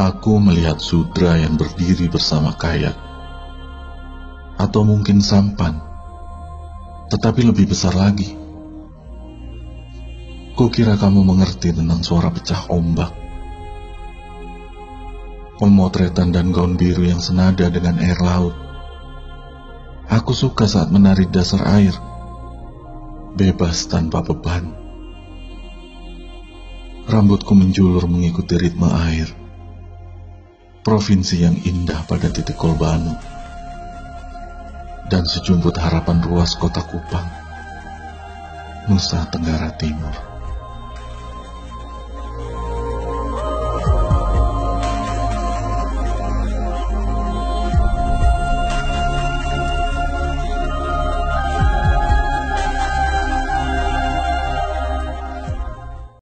Aku melihat sudra yang berdiri bersama kayak, atau mungkin sampan, tetapi lebih besar lagi. Kukira kamu mengerti tentang suara pecah ombak, pemotretan dan gaun biru yang senada dengan air laut. Aku suka saat menari dasar air, bebas tanpa beban. Rambutku menjulur mengikuti ritme air provinsi yang indah pada titik Kolbanu, dan sejumput harapan ruas kota Kupang, Nusa Tenggara Timur.